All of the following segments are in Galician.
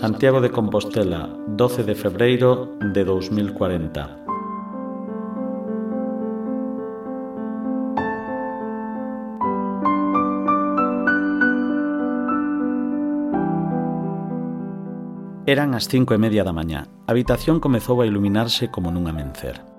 Santiago de Compostela, 12 de febreiro de 2040. Eran as cinco e media da mañá. A habitación comezou a iluminarse como nunha amencer.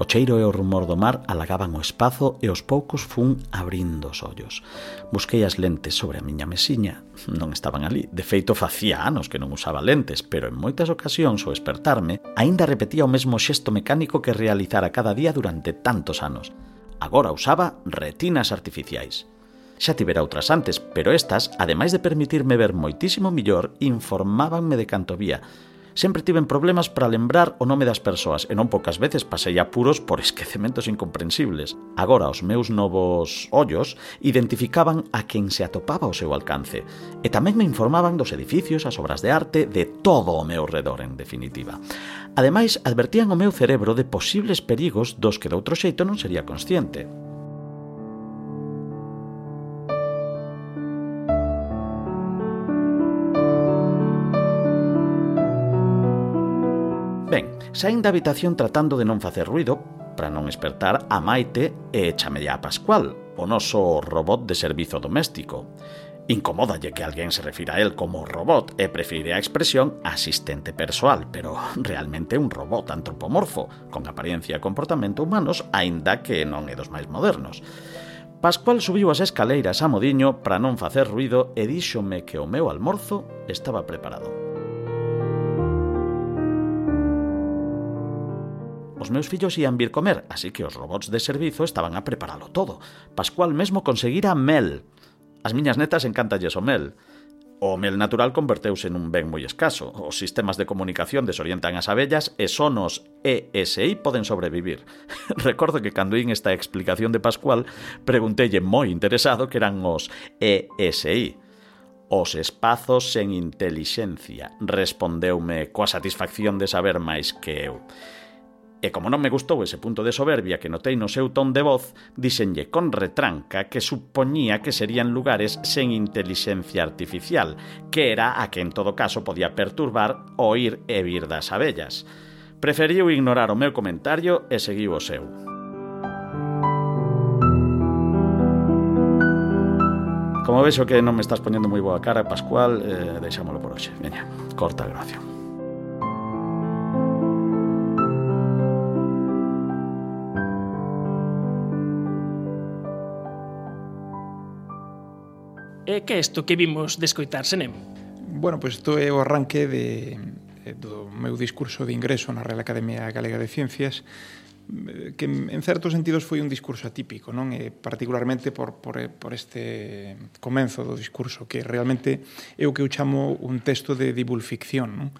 O cheiro e o rumor do mar alagaban o espazo e os poucos fun abrindo os ollos. Busquei as lentes sobre a miña mesiña. Non estaban ali. De feito, facía anos que non usaba lentes, pero en moitas ocasións ao despertarme, aínda repetía o mesmo xesto mecánico que realizara cada día durante tantos anos. Agora usaba retinas artificiais. Xa tivera outras antes, pero estas, ademais de permitirme ver moitísimo millor, informábanme de canto vía, sempre tiven problemas para lembrar o nome das persoas e non poucas veces pasei apuros por esquecementos incomprensibles. Agora os meus novos ollos identificaban a quen se atopaba ao seu alcance e tamén me informaban dos edificios, as obras de arte, de todo o meu redor, en definitiva. Ademais, advertían o meu cerebro de posibles perigos dos que doutro xeito non sería consciente. saín da habitación tratando de non facer ruido para non espertar a Maite e chamella a Pascual, o noso robot de servizo doméstico. Incomódalle que alguén se refira a él como robot e prefire a expresión asistente persoal, pero realmente un robot antropomorfo, con apariencia e comportamento humanos, aínda que non é dos máis modernos. Pascual subiu as escaleiras a Modiño para non facer ruido e díxome que o meu almorzo estaba preparado. Os meus fillos ían vir comer, así que os robots de servizo estaban a preparalo todo. Pascual mesmo conseguira mel. As miñas netas encantalles o mel. O mel natural converteuse nun ben moi escaso. Os sistemas de comunicación desorientan as abellas e sonos ESI poden sobrevivir. Recordo que cando in esta explicación de Pascual preguntelle moi interesado que eran os ESI. Os espazos sen intelixencia, respondeume coa satisfacción de saber máis que eu. E como non me gustou ese punto de soberbia que notei no seu ton de voz, dixenlle con retranca que supoñía que serían lugares sen intelixencia artificial, que era a que en todo caso podía perturbar o ir e vir das abellas. Preferiu ignorar o meu comentario e seguiu o seu. Como vexo que non me estás poñendo moi boa cara, Pascual, eh, deixámolo por hoxe. Veña, corta a grabación. E que é isto que vimos de escoitar, Senem? Bueno, pois pues isto é o arranque de, eh, do meu discurso de ingreso na Real Academia Galega de Ciencias eh, que en certos sentidos foi un discurso atípico, non? E particularmente por, por, eh, por este comenzo do discurso, que realmente é o que eu chamo un texto de divulficción, non?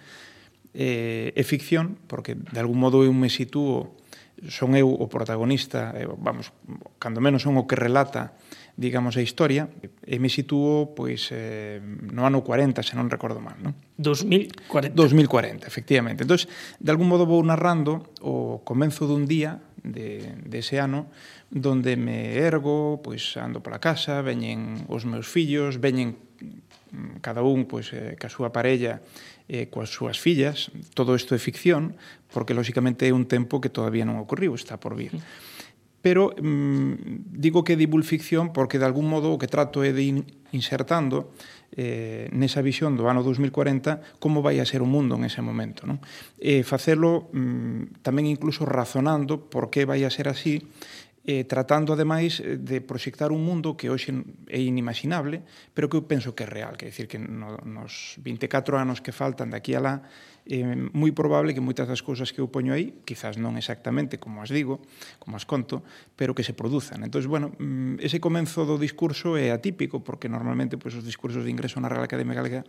E, é ficción, porque de algún modo eu me sitúo, son eu o protagonista, vamos, cando menos son o que relata digamos, a historia, e me sitúo pois eh, no ano 40, se non recordo mal, non? 2040. 2040, efectivamente. Entón, de algún modo vou narrando o comenzo dun día de, de ese ano donde me ergo, pois ando pola casa, veñen os meus fillos, veñen mm, cada un pois eh, ca súa parella eh, coas súas fillas. Todo isto é ficción, porque lóxicamente é un tempo que todavía non ocorriu, está por vir. Mm pero mm, digo que é divulficción porque de algún modo o que trato é de in, insertando eh, nesa visión do ano 2040 como vai a ser o mundo en ese momento non? e facelo mm, tamén incluso razonando por que vai a ser así eh, tratando ademais de proxectar un mundo que hoxe é inimaginable pero que eu penso que é real que decir que no, nos 24 anos que faltan de aquí a lá é moi probable que moitas das cousas que eu poño aí, quizás non exactamente como as digo, como as conto, pero que se produzan. Entón, bueno, mm, ese comenzo do discurso é atípico, porque normalmente pois, os discursos de ingreso na Real Academia Galega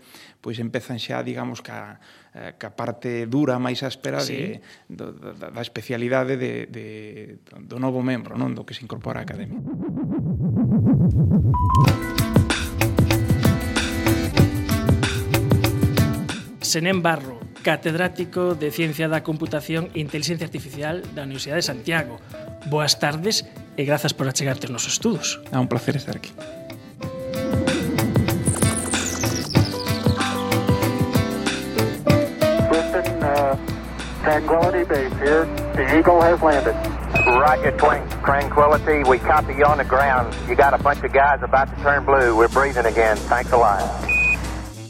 pois, empezan xa, digamos, ca, eh, ca parte dura, máis áspera sí. de, do, da, da especialidade de, de, do novo membro, non do que se incorpora á Academia. Senén Barro, catedrático de Ciencia da Computación e Inteligencia Artificial da Universidade de Santiago. Boas tardes e grazas por achegarte aos nosos estudos. É un placer estar aquí. Uh, Tranquility Base here. The Eagle has landed. Roger, Twin Tranquility. We copy you on the ground. You got a bunch of guys about to turn blue. We're breathing again. Thanks a lot.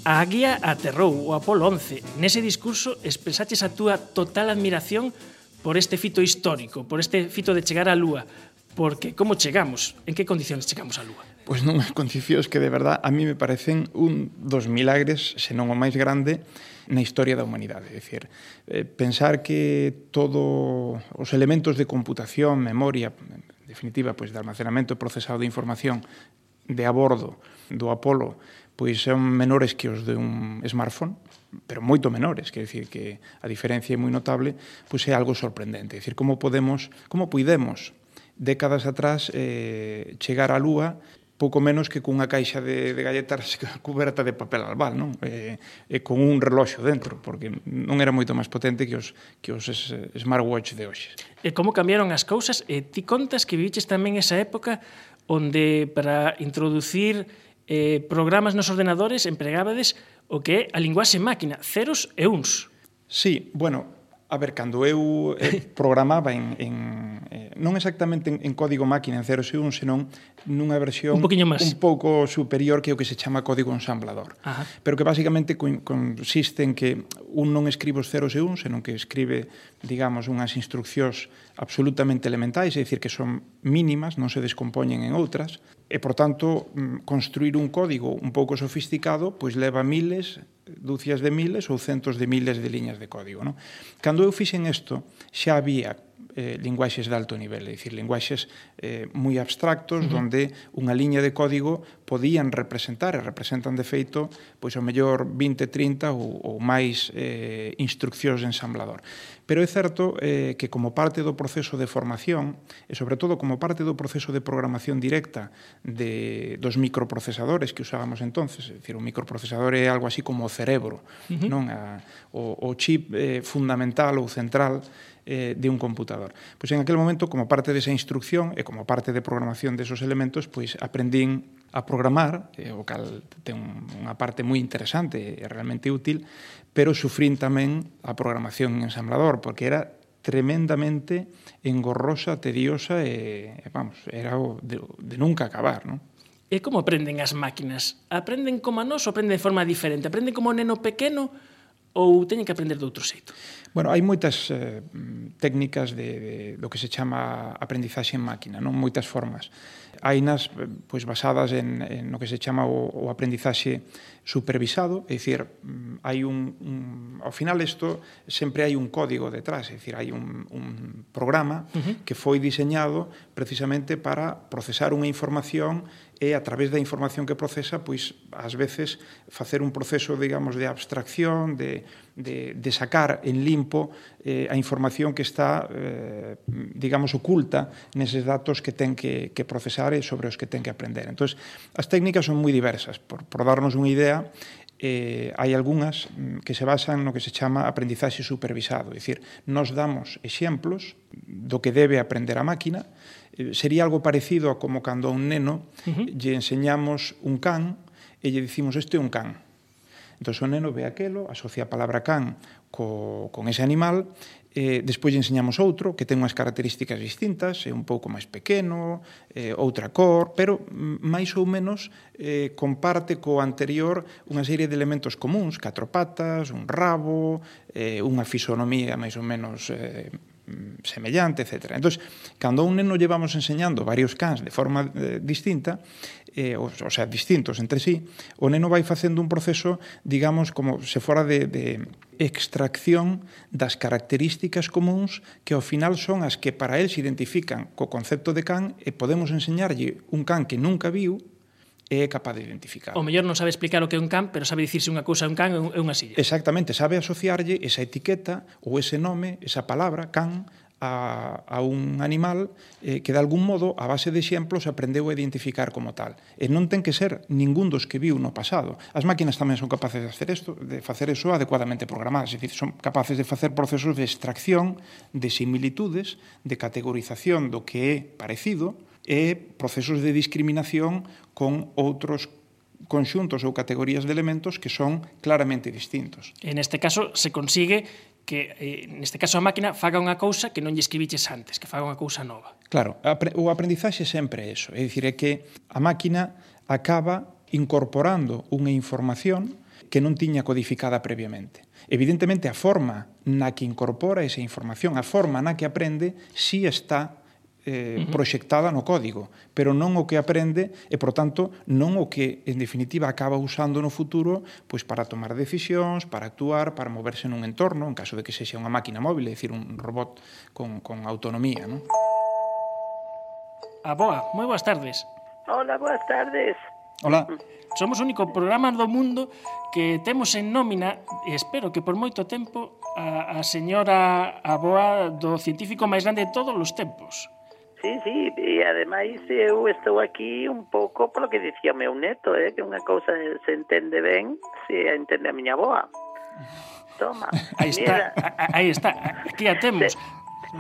A guía aterrou o Apolo 11. Nese discurso expresaches a túa total admiración por este fito histórico, por este fito de chegar á Lúa, porque como chegamos, en que condicións chegamos á Lúa? Pois non condicións que de verdad a mí me parecen un dos milagres, senón o máis grande, na historia da humanidade. É dicir, eh, pensar que todo os elementos de computación, memoria, en definitiva, pois, de almacenamento procesado de información de a bordo do Apolo pois son menores que os de un smartphone, pero moito menores, quer dicir que a diferencia é moi notable, pois é algo sorprendente, é dicir como podemos, como puidemos décadas atrás eh, chegar á lúa pouco menos que cunha caixa de, de galletas cuberta de papel albal, non? E, e con un reloxo dentro, porque non era moito máis potente que os, que os smartwatch de hoxe. E como cambiaron as cousas? E ti contas que viviches tamén esa época onde para introducir eh, programas nos ordenadores empregabades o que é a linguaxe máquina, ceros e uns. Sí, bueno, a ver, cando eu eh, programaba en, en non exactamente en, en código máquina en 0.1, senón nunha versión un, máis. un pouco superior que o que se chama código ensamblador. Ajá. Pero que basicamente consiste en que un non escribe os 0.1, senón que escribe, digamos, unhas instruccións absolutamente elementais, é dicir, que son mínimas, non se descompoñen en outras, e, por tanto, mm, construir un código un pouco sofisticado pois leva miles, dúcias de miles ou centos de miles de liñas de código. Non? Cando eu fixen isto, xa había eh, linguaxes de alto nivel, é dicir, linguaxes eh, moi abstractos uh -huh. onde unha liña de código podían representar e representan de feito pois ao mellor 20, 30 ou, ou máis eh, instruccións de ensamblador. Pero é certo eh, que como parte do proceso de formación e sobre todo como parte do proceso de programación directa de, dos microprocesadores que usábamos entonces, é dicir, un microprocesador é algo así como o cerebro, uh -huh. non a, o, o chip eh, fundamental ou central eh, de un computador. Pois en aquel momento, como parte desa instrucción e como parte de programación desos elementos, pois aprendín a programar, eh, o cal ten unha parte moi interesante e realmente útil, pero sufrín tamén a programación en ensamblador, porque era tremendamente engorrosa, tediosa e, vamos, era o de, de nunca acabar, non? E como aprenden as máquinas? Aprenden como a nós ou aprenden de forma diferente? Aprenden como o neno pequeno ou teñen que aprender de outro xeito? Bueno, hai moitas eh, técnicas de, de, do que se chama aprendizaxe en máquina, non moitas formas. Hai nas eh, pois, basadas en, en no que se chama o, o aprendizaxe supervisado, é dicir, mm, hai un, un ao final isto sempre hai un código detrás, é dicir, hai un, un programa uh -huh. que foi diseñado precisamente para procesar unha información e a través da información que procesa, pois ás veces facer un proceso, digamos, de abstracción, de de, de sacar en limpo eh, a información que está, eh, digamos, oculta neses datos que ten que, que procesar e sobre os que ten que aprender. Entón, as técnicas son moi diversas. Por, por darnos unha idea, eh, hai algunhas mm, que se basan no que se chama aprendizaxe supervisado, é dicir, nos damos exemplos do que debe aprender a máquina, eh, sería algo parecido a como cando a un neno uh -huh. lle enseñamos un can e lle dicimos este é un can, Entón, o neno ve aquelo, asocia a palabra can co, con ese animal, eh, despois enseñamos outro que ten unhas características distintas, é un pouco máis pequeno, eh, outra cor, pero máis ou menos eh, comparte co anterior unha serie de elementos comuns, catro patas, un rabo, eh, unha fisonomía máis ou menos eh, semellante, etc. Entón, cando a un neno llevamos enseñando varios cans de forma eh, distinta, eh, o, o sea, distintos entre sí, o neno vai facendo un proceso, digamos, como se fora de, de extracción das características comuns que ao final son as que para el se identifican co concepto de can e podemos enseñarlle un can que nunca viu é capaz de identificar. O mellor non sabe explicar o que é un can, pero sabe dicirse unha cousa é un can é unha silla. Exactamente, sabe asociarlle esa etiqueta ou ese nome, esa palabra, can, a, a un animal eh, que de algún modo a base de exemplos aprendeu a identificar como tal. E non ten que ser ningún dos que viu no pasado. As máquinas tamén son capaces de facer isto, de facer eso adecuadamente programadas, é dicir, son capaces de facer procesos de extracción de similitudes, de categorización do que é parecido e procesos de discriminación con outros conxuntos ou categorías de elementos que son claramente distintos. En este caso se consigue que eh, neste caso a máquina faga unha cousa que non lle escribiches antes, que faga unha cousa nova. Claro, o aprendizaxe sempre é eso, é dicir, é que a máquina acaba incorporando unha información que non tiña codificada previamente. Evidentemente, a forma na que incorpora esa información, a forma na que aprende, si sí está eh, proxectada no código, pero non o que aprende e, por tanto, non o que, en definitiva, acaba usando no futuro pois para tomar decisións, para actuar, para moverse nun entorno, en caso de que se xa unha máquina móvil, é dicir, un robot con, con autonomía. Non? Aboa, moi boas tardes. Hola, boas tardes. Hola. Somos o único programa do mundo que temos en nómina, e espero que por moito tempo, a, a señora Aboa do científico máis grande de todos os tempos. Sí, sí, e ademais eu uh, estou aquí un pouco polo que dicía meu neto, eh, que unha cousa se entende ben, se entende a miña boa. Toma. Aí está, aí está, aquí a temos.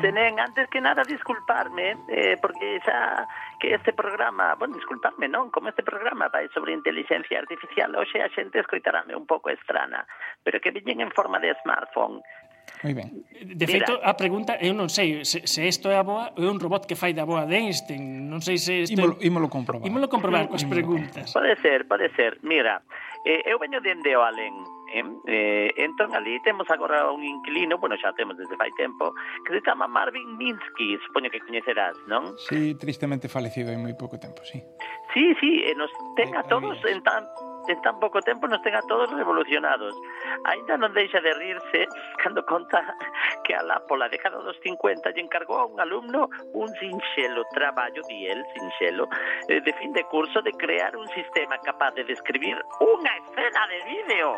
Se, antes que nada, disculparme, eh, porque xa que este programa, bueno, disculparme, non, como este programa vai sobre inteligencia artificial, hoxe a xente escoitarame un pouco estrana, pero que viñen en forma de smartphone, Moi ben. De feito, a pregunta, eu non sei se, se isto é a boa ou é un robot que fai da boa de Einstein. Non sei se isto... Imolo, imolo comprobar. Imolo comprobar coas preguntas. Pode ser, pode ser. Mira, eh, eu veño dende o Alén, eh? eh, entón ali temos agora un inquilino, bueno, xa temos desde fai tempo, que se chama Marvin Minsky, supoño que coñecerás, non? Sí, tristemente falecido hai moi pouco tempo, sí. Sí, sí, e nos ten eh, a todos en tan, en tan pouco tempo nos ten a todos revolucionados. Ainda non deixa de rirse cando conta que a Lapo, la década dos 50, lle encargou a un alumno un sinxelo traballo, di el, sinxelo, eh, de fin de curso de crear un sistema capaz de describir unha escena de vídeo.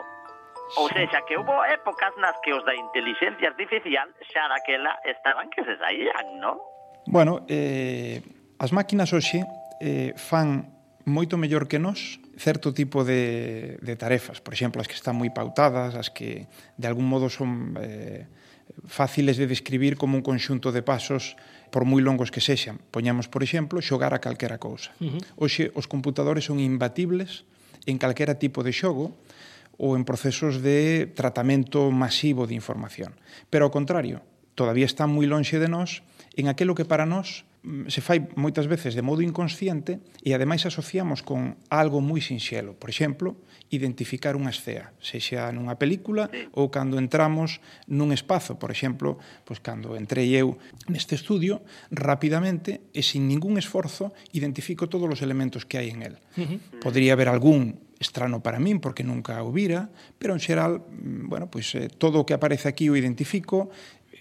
Ou seja, que hubo épocas nas que os da inteligencia artificial xa daquela estaban que se saían, non? Bueno, eh, as máquinas hoxe eh, fan moito mellor que nós certo tipo de, de tarefas, por exemplo, as que están moi pautadas, as que de algún modo son eh, fáciles de describir como un conxunto de pasos por moi longos que sexan. Poñamos, por exemplo, xogar a calquera cousa. Uh -huh. Oxe, os computadores son imbatibles en calquera tipo de xogo ou en procesos de tratamento masivo de información. Pero, ao contrario, todavía están moi lonxe de nós en aquelo que para nós Mm, se fai moitas veces de modo inconsciente e ademais asociamos con algo moi sinxelo. Por exemplo, identificar unha escea, sexa nunha película ou cando entramos nun espazo. Por exemplo, pois cando entrei eu neste estudio, rapidamente e sin ningún esforzo identifico todos os elementos que hai en el. Uh -huh. Podría haber algún estrano para min porque nunca o vira, pero en xeral, mm, bueno, pois todo o que aparece aquí o identifico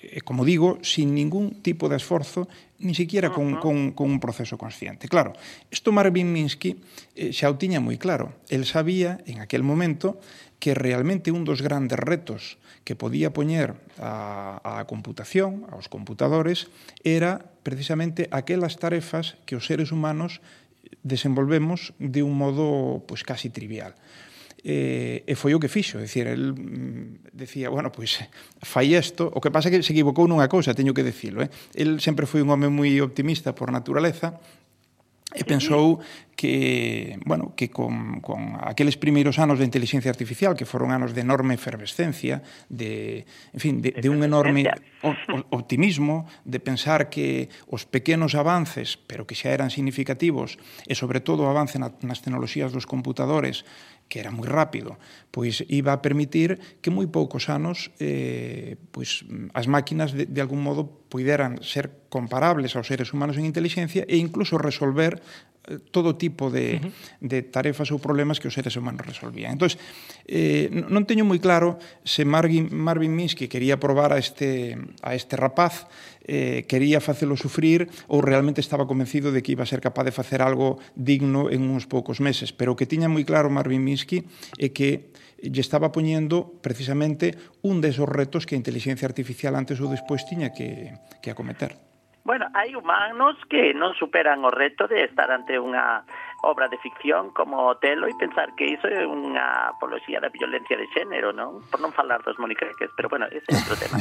e como digo, sin ningún tipo de esforzo ni siquiera con, con, con un proceso consciente. Claro, isto Marvin Minsky eh, xa o tiña moi claro. El sabía en aquel momento que realmente un dos grandes retos que podía poñer a, a computación, aos computadores, era precisamente aquelas tarefas que os seres humanos desenvolvemos de un modo pues, casi trivial eh, e foi o que fixo, decir, el mm, decía, bueno, pois fai isto, o que pasa é que se equivocou nunha cousa, teño que dicilo, eh? El sempre foi un home moi optimista por naturaleza, e pensou que, bueno, que con, con aqueles primeiros anos de inteligencia artificial que foron anos de enorme efervescencia, de, en fin, de, de un enorme optimismo, de pensar que os pequenos avances, pero que xa eran significativos, e sobre todo o avance nas tecnoloxías dos computadores, que era moi rápido, pois iba a permitir que moi poucos anos eh, pois, as máquinas de, de algún modo puderan ser comparables aos seres humanos en inteligencia e incluso resolver eh, todo tipo de, uh -huh. de tarefas ou problemas que os seres humanos resolvían. Entón, eh, non teño moi claro se Marvin, Marvin Minsky quería probar a este, a este rapaz, eh, quería facelo sufrir ou realmente estaba convencido de que iba a ser capaz de facer algo digno en uns poucos meses. Pero o que tiña moi claro Marvin Minsky é que lle estaba poñendo precisamente un desos retos que a inteligencia artificial antes ou despois tiña que, que acometer. Bueno, hai humanos que non superan o reto de estar ante unha obra de ficción como Otelo e pensar que iso é unha apoloxía da violencia de xénero, non? Por non falar dos monicreques, pero bueno, ese é outro tema.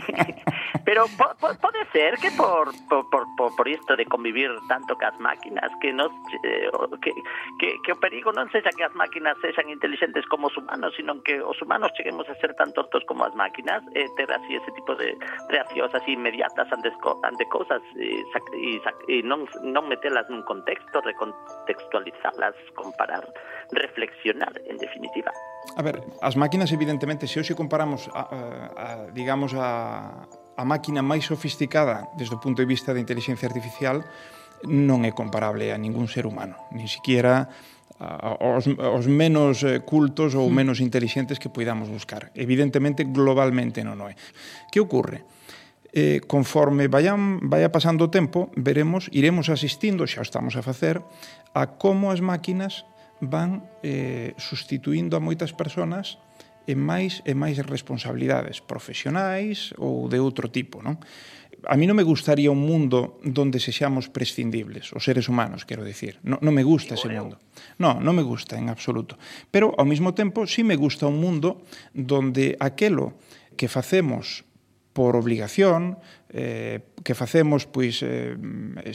pero po, po, pode ser que por, por, por, por isto de convivir tanto cas máquinas que nos eh, que, que, que o perigo non sexa que as máquinas sexan inteligentes como os humanos, sino que os humanos cheguemos a ser tan tortos como as máquinas e eh, ter así ese tipo de reaccións así inmediatas ante, ante cousas e, e, e non, non metelas nun contexto, recontexto contextualizarlas, comparar, reflexionar, en definitiva. A ver, as máquinas evidentemente se hoxe comparamos a, a, a digamos a a máquina máis sofisticada desde o punto de vista da inteligencia artificial non é comparable a ningún ser humano, nin siquiera os, os menos eh, cultos ou mm. menos inteligentes que poidamos buscar. Evidentemente, globalmente non o é. Que ocorre? eh, conforme vayan, vaya pasando o tempo, veremos, iremos asistindo, xa estamos a facer, a como as máquinas van eh, sustituindo a moitas personas en máis e máis responsabilidades profesionais ou de outro tipo, non? A mí non me gustaría un mundo donde se xamos prescindibles, os seres humanos, quero dicir. Non, non me gusta ese mundo. Non, non me gusta en absoluto. Pero, ao mesmo tempo, sí me gusta un mundo donde aquelo que facemos por obligación eh, que facemos pois eh,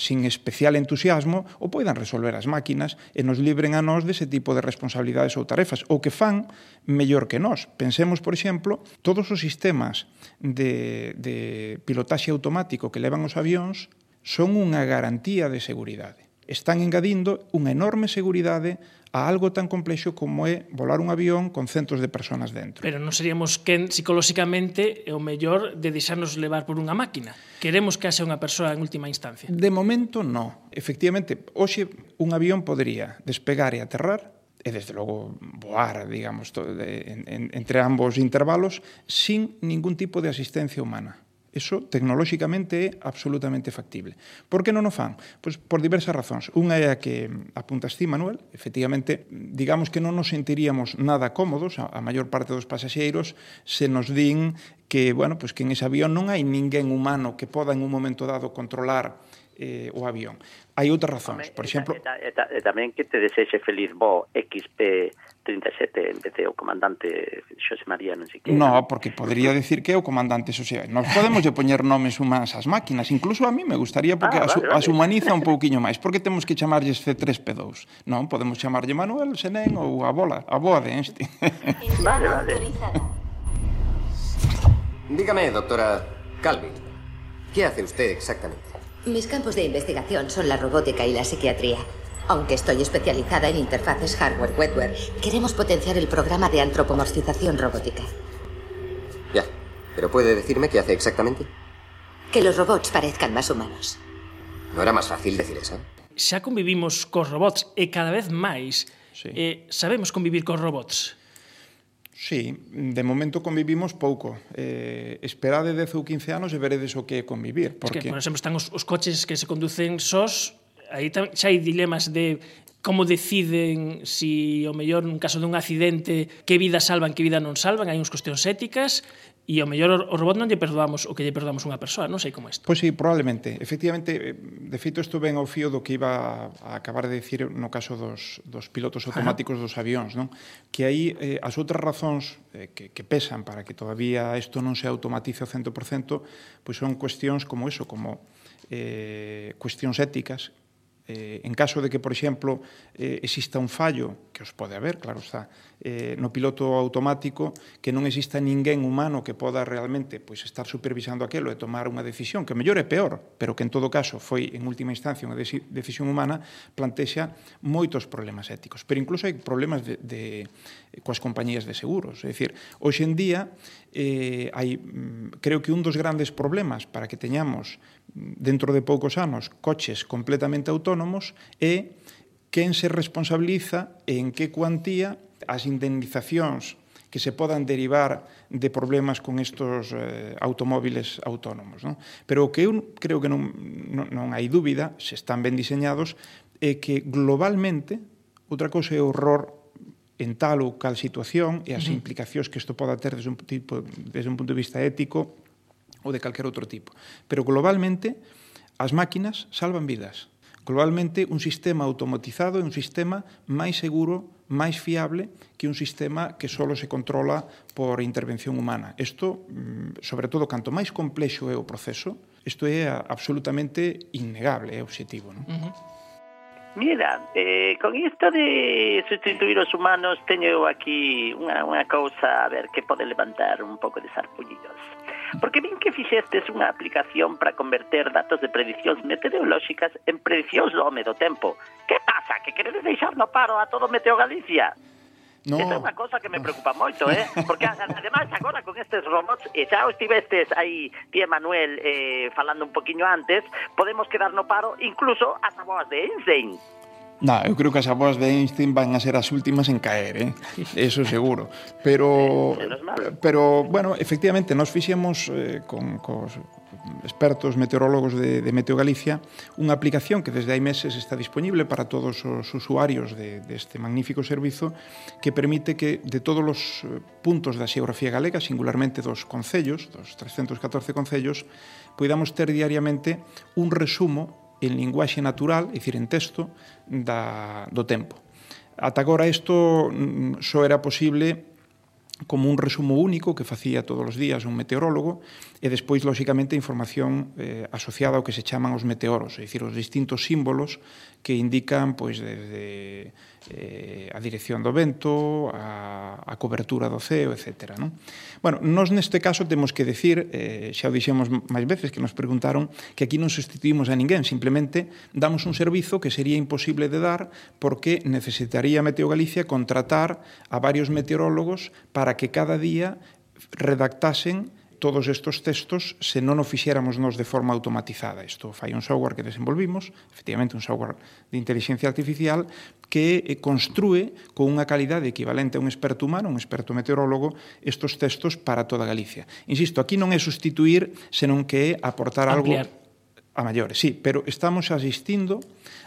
sin especial entusiasmo o poidan resolver as máquinas e nos libren a nós dese tipo de responsabilidades ou tarefas ou que fan mellor que nós. Pensemos, por exemplo, todos os sistemas de, de pilotaxe automático que levan os avións son unha garantía de seguridade. Están engadindo unha enorme seguridade a algo tan complexo como é volar un avión con centos de personas dentro. Pero non seríamos quen psicolóxicamente é o mellor de deixarnos levar por unha máquina. Queremos que haxe unha persoa en última instancia. De momento, no. Efectivamente, hoxe un avión podría despegar e aterrar e desde logo voar, digamos, todo, de, en, en, entre ambos intervalos sin ningún tipo de asistencia humana. Eso tecnolóxicamente é absolutamente factible. Por que non o fan? Pois por diversas razóns. Unha é a que apuntas ti, Manuel, efectivamente, digamos que non nos sentiríamos nada cómodos, a, a maior parte dos pasaxeiros, se nos din que, bueno, pois que en ese avión non hai ninguén humano que poda en un momento dado controlar eh, o avión. Hai outras razóns, por exemplo... E, e, e, e tamén que te desexe feliz bo XP 37 empecé o comandante Xosé María non sei que. No, porque podría decir que é o comandante Xosé. Nos podemos de poñer nomes humanas ás máquinas, incluso a mí me gustaría porque ah, vale, as, vale. as humaniza un pouquiño máis. Por que temos que chamarlles C3P2? Non, podemos chamarlle Manuel, Senén ou a bola, a boa de Einstein. Vale, vale. Dígame, doctora Calvin, ¿qué hace usted exactamente? Mis campos de investigación son la robótica y la psiquiatría. Aunque estoy especializada en interfaces hardware-wetware, queremos potenciar el programa de antropomorfización robótica. Ya, pero puede decirme qué hace exactamente. Que los robots parezcan más humanos. ¿No era más fácil decir eso? Xa convivimos cos robots e cada vez máis sí. eh, sabemos convivir cos robots. Sí, de momento convivimos pouco. Eh, esperade 10 ou 15 anos e veredes o que é convivir. Porque... Es que, por exemplo, están os, os coches que se conducen sós aí tam, xa hai dilemas de como deciden si o mellor nun caso dun accidente que vida salvan, que vida non salvan, hai uns cuestións éticas e o mellor o robot non lle perdoamos o que lle perdoamos unha persoa, non sei como isto. Pois sí, probablemente. Efectivamente, de feito isto ben ao fío do que iba a acabar de dicir no caso dos, dos pilotos automáticos Ajá. dos avións, non? Que aí eh, as outras razóns eh, que, que pesan para que todavía isto non se automatice ao 100%, pois son cuestións como eso, como eh, cuestións éticas Eh, en caso de que, por exemplo, eh, exista un fallo, que os pode haber, claro está, eh, no piloto automático, que non exista ninguén humano que poda realmente pois, estar supervisando aquelo e tomar unha decisión, que mellor é peor, pero que en todo caso foi, en última instancia, unha decisión humana, plantexa moitos problemas éticos. Pero incluso hai problemas de, de coas compañías de seguros. É dicir, hoxe en día, eh, hai, mm, creo que un dos grandes problemas para que teñamos dentro de poucos anos coches completamente autónomos e quen se responsabiliza e en que cuantía as indemnizacións que se podan derivar de problemas con estos eh, automóviles autónomos. Non? Pero o que eu creo que non, non, non hai dúbida, se están ben diseñados, é que globalmente, outra cousa é o horror en tal ou cal situación e as implicacións que isto poda ter desde un, tipo, desde un punto de vista ético ou de calquer outro tipo. Pero globalmente, as máquinas salvan vidas. Globalmente, un sistema automatizado é un sistema máis seguro, máis fiable que un sistema que só se controla por intervención humana. Isto, mm, sobre todo, canto máis complexo é o proceso, isto é absolutamente innegable, é obxectivo. Non? Uh -huh. Mira, eh, con isto de sustituir os humanos teño aquí unha, unha cousa a ver que pode levantar un pouco de sarpullidos. Porque vin que fixestes unha aplicación para converter datos de predicións meteorolóxicas en predicións do home do tempo. Que pasa? Que queredes deixar no paro a todo Meteo Galicia? No. Esa é unha cosa que me preocupa moito, eh? Porque ademais agora con estes robots, eh, e xa os tivestes aí tía Manuel eh, falando un poquinho antes, podemos quedar no paro incluso as aboas de Einstein. Na, eu creo que as avoas de Einstein van a ser as últimas en caer, eh? Eso seguro. Pero pero bueno, efectivamente nos fixemos eh, con cos expertos meteorólogos de, de Meteo Galicia unha aplicación que desde hai meses está disponible para todos os usuarios de, deste de magnífico servizo que permite que de todos os eh, puntos da xeografía galega, singularmente dos concellos, dos 314 concellos, poidamos ter diariamente un resumo en linguaxe natural, é dicir, en texto, da, do tempo. Ata agora isto mm, só era posible como un resumo único que facía todos os días un meteorólogo, e despois, lóxicamente, información eh, asociada ao que se chaman os meteoros, é dicir, os distintos símbolos que indican pois, desde eh, a dirección do vento, a, a cobertura do ceo, etc. Non? Bueno, nos neste caso temos que decir, eh, xa o dixemos máis veces que nos preguntaron, que aquí non sustituímos a ninguén, simplemente damos un servizo que sería imposible de dar porque necesitaría Meteo Galicia contratar a varios meteorólogos para que cada día redactasen todos estes textos se non o fixéramos nós de forma automatizada. Isto fai un software que desenvolvimos, efectivamente un software de inteligencia artificial, que eh, construe con unha calidade equivalente a un experto humano, un experto meteorólogo, estos textos para toda Galicia. Insisto, aquí non é sustituir, senón que é aportar Ampliar. algo a maiores, sí, pero estamos asistindo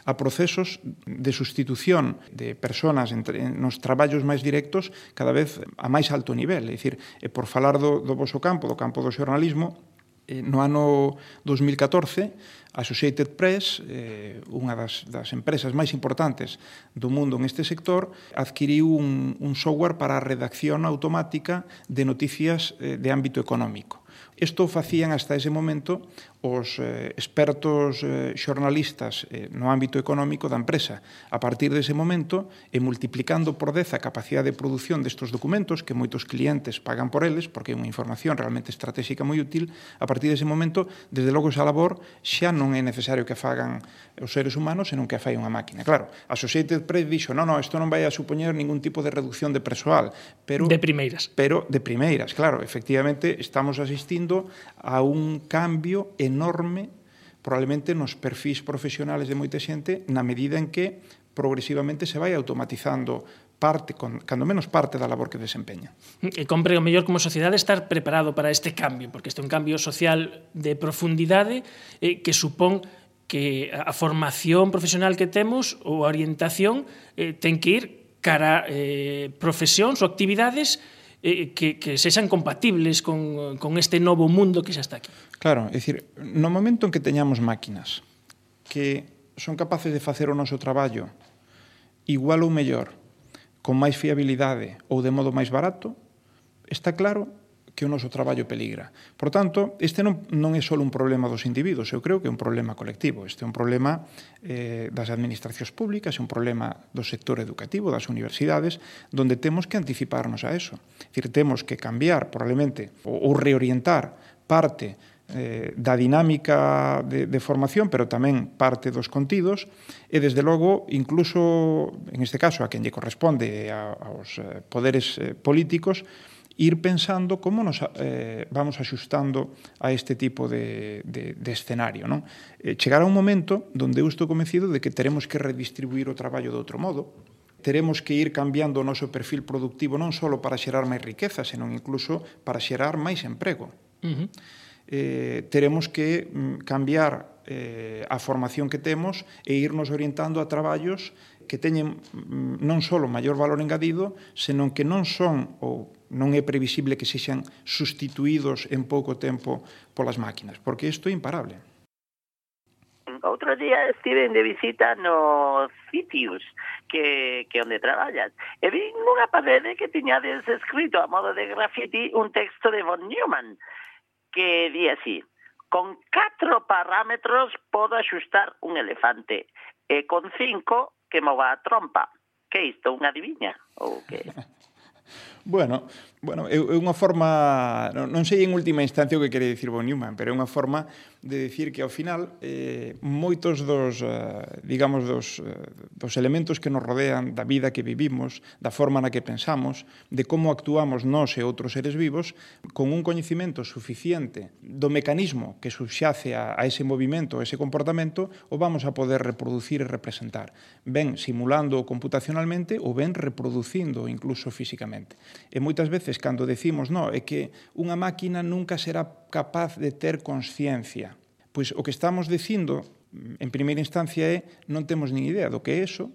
a procesos de sustitución de personas entre, nos traballos máis directos cada vez a máis alto nivel. É dicir, e eh, por falar do, do vosso campo, do campo do xornalismo, eh, no ano 2014, Associated Press, eh, unha das, das empresas máis importantes do mundo neste sector, adquiriu un, un software para a redacción automática de noticias eh, de ámbito económico Isto facían hasta ese momento os eh, expertos eh, xornalistas eh, no ámbito económico da empresa. A partir dese momento, e multiplicando por 10 a capacidade de produción destes documentos, que moitos clientes pagan por eles, porque é unha información realmente estratégica moi útil, a partir dese momento, desde logo esa labor xa non é necesario que fagan os seres humanos, senón que a fai unha máquina. Claro, Associated Press dixo, non, non, isto non vai a supoñer ningún tipo de reducción de persoal, pero... De primeiras. Pero de primeiras, claro, efectivamente estamos asistindo a un cambio enorme probablemente nos perfís profesionales de moita xente na medida en que progresivamente se vai automatizando parte, con, cando menos parte da labor que desempeña. E compre o mellor como sociedade estar preparado para este cambio, porque este é un cambio social de profundidade eh, que supón que a formación profesional que temos ou a orientación eh, ten que ir cara eh, profesións ou actividades eh, que, que sexan compatibles con, con este novo mundo que xa está aquí. Claro, é dicir, no momento en que teñamos máquinas que son capaces de facer o noso traballo igual ou mellor, con máis fiabilidade ou de modo máis barato, está claro que o noso traballo peligra. Por tanto, este non, non é só un problema dos individuos, eu creo que é un problema colectivo. Este é un problema eh, das administracións públicas, é un problema do sector educativo, das universidades, donde temos que anticiparnos a eso. Dicir, temos que cambiar, probablemente, ou, ou reorientar parte eh, da dinámica de, de formación, pero tamén parte dos contidos, e, desde logo, incluso, en este caso, a quen lle corresponde eh, a, aos eh, poderes eh, políticos, ir pensando como nos eh, vamos axustando a este tipo de, de, de escenario. Non? Eh, chegará un momento donde eu estou convencido de que teremos que redistribuir o traballo de outro modo, teremos que ir cambiando o noso perfil productivo non só para xerar máis riqueza, senón incluso para xerar máis emprego. Uh -huh. eh, teremos que mm, cambiar eh, a formación que temos e irnos orientando a traballos que teñen mm, non só maior valor engadido, senón que non son ou non é previsible que sexan sustituídos en pouco tempo polas máquinas, porque isto é imparable. Outro día estive de visita nos sitios que, que onde traballas. E vi nunha parede que tiñades escrito a modo de grafiti un texto de von Neumann que di así con catro parámetros podo axustar un elefante e con cinco que mova a trompa. Que isto, unha adivinha? Ou que... Bueno, bueno é, é unha forma, non, sei en última instancia o que quere dicir von Neumann, pero é unha forma de decir que ao final eh, moitos dos, eh, digamos, dos, eh, dos elementos que nos rodean da vida que vivimos, da forma na que pensamos, de como actuamos nós e outros seres vivos, con un coñecimento suficiente do mecanismo que subxace a, a ese movimento, a ese comportamento, o vamos a poder reproducir e representar, ben simulando computacionalmente ou ben reproducindo incluso físicamente. E moitas veces cando decimos, no, é que unha máquina nunca será capaz de ter consciencia. Pois o que estamos dicindo en primeira instancia é non temos nin idea do que é eso,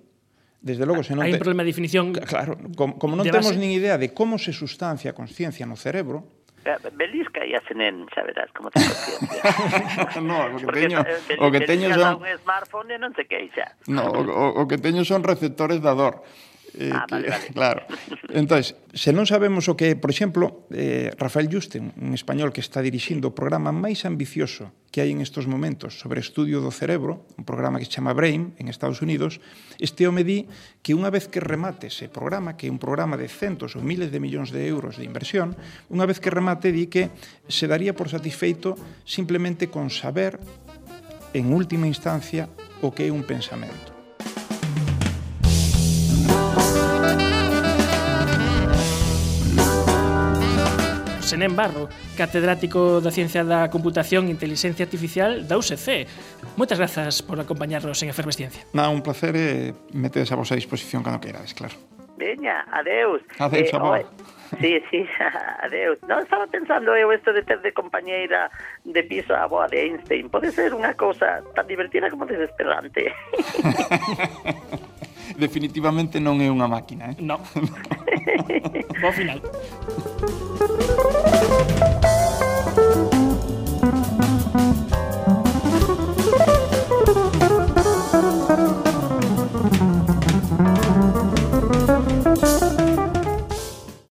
Desde logo, se non Hai te... un problema de definición. Claro, como, como non temos nin idea de como se sustancia a consciencia no cerebro, eh, Belisca e a Cenén, xa verás como te conciencia. no, o que Porque teño, eh, o que teño son un smartphone e non se queixa. No, o, o que teño son receptores da dor. Eh, ah, vale, vale. Claro. Entón, se non sabemos o que por exemplo, eh, Rafael Justen, un español que está dirixindo o programa máis ambicioso que hai en estes momentos sobre estudio do cerebro, un programa que se chama BRAIN en Estados Unidos, este home di que unha vez que remate ese programa, que é un programa de centos ou miles de millóns de euros de inversión, unha vez que remate di que se daría por satisfeito simplemente con saber en última instancia o que é un pensamento. Senén Barro, catedrático da Ciencia da Computación e Inteligencia Artificial da UCC. Moitas grazas por acompañarnos en Efervesciencia. Na, un placer e metedes a vosa disposición cando queirades, claro. Veña, adeus. Adeus, eh, amor. Sí, sí, adeus. Non estaba pensando eu isto de ter de compañeira de piso a boa de Einstein. Pode ser unha cousa tan divertida como desesperante. definitivamente non é unha máquina, eh? Non. Bo final.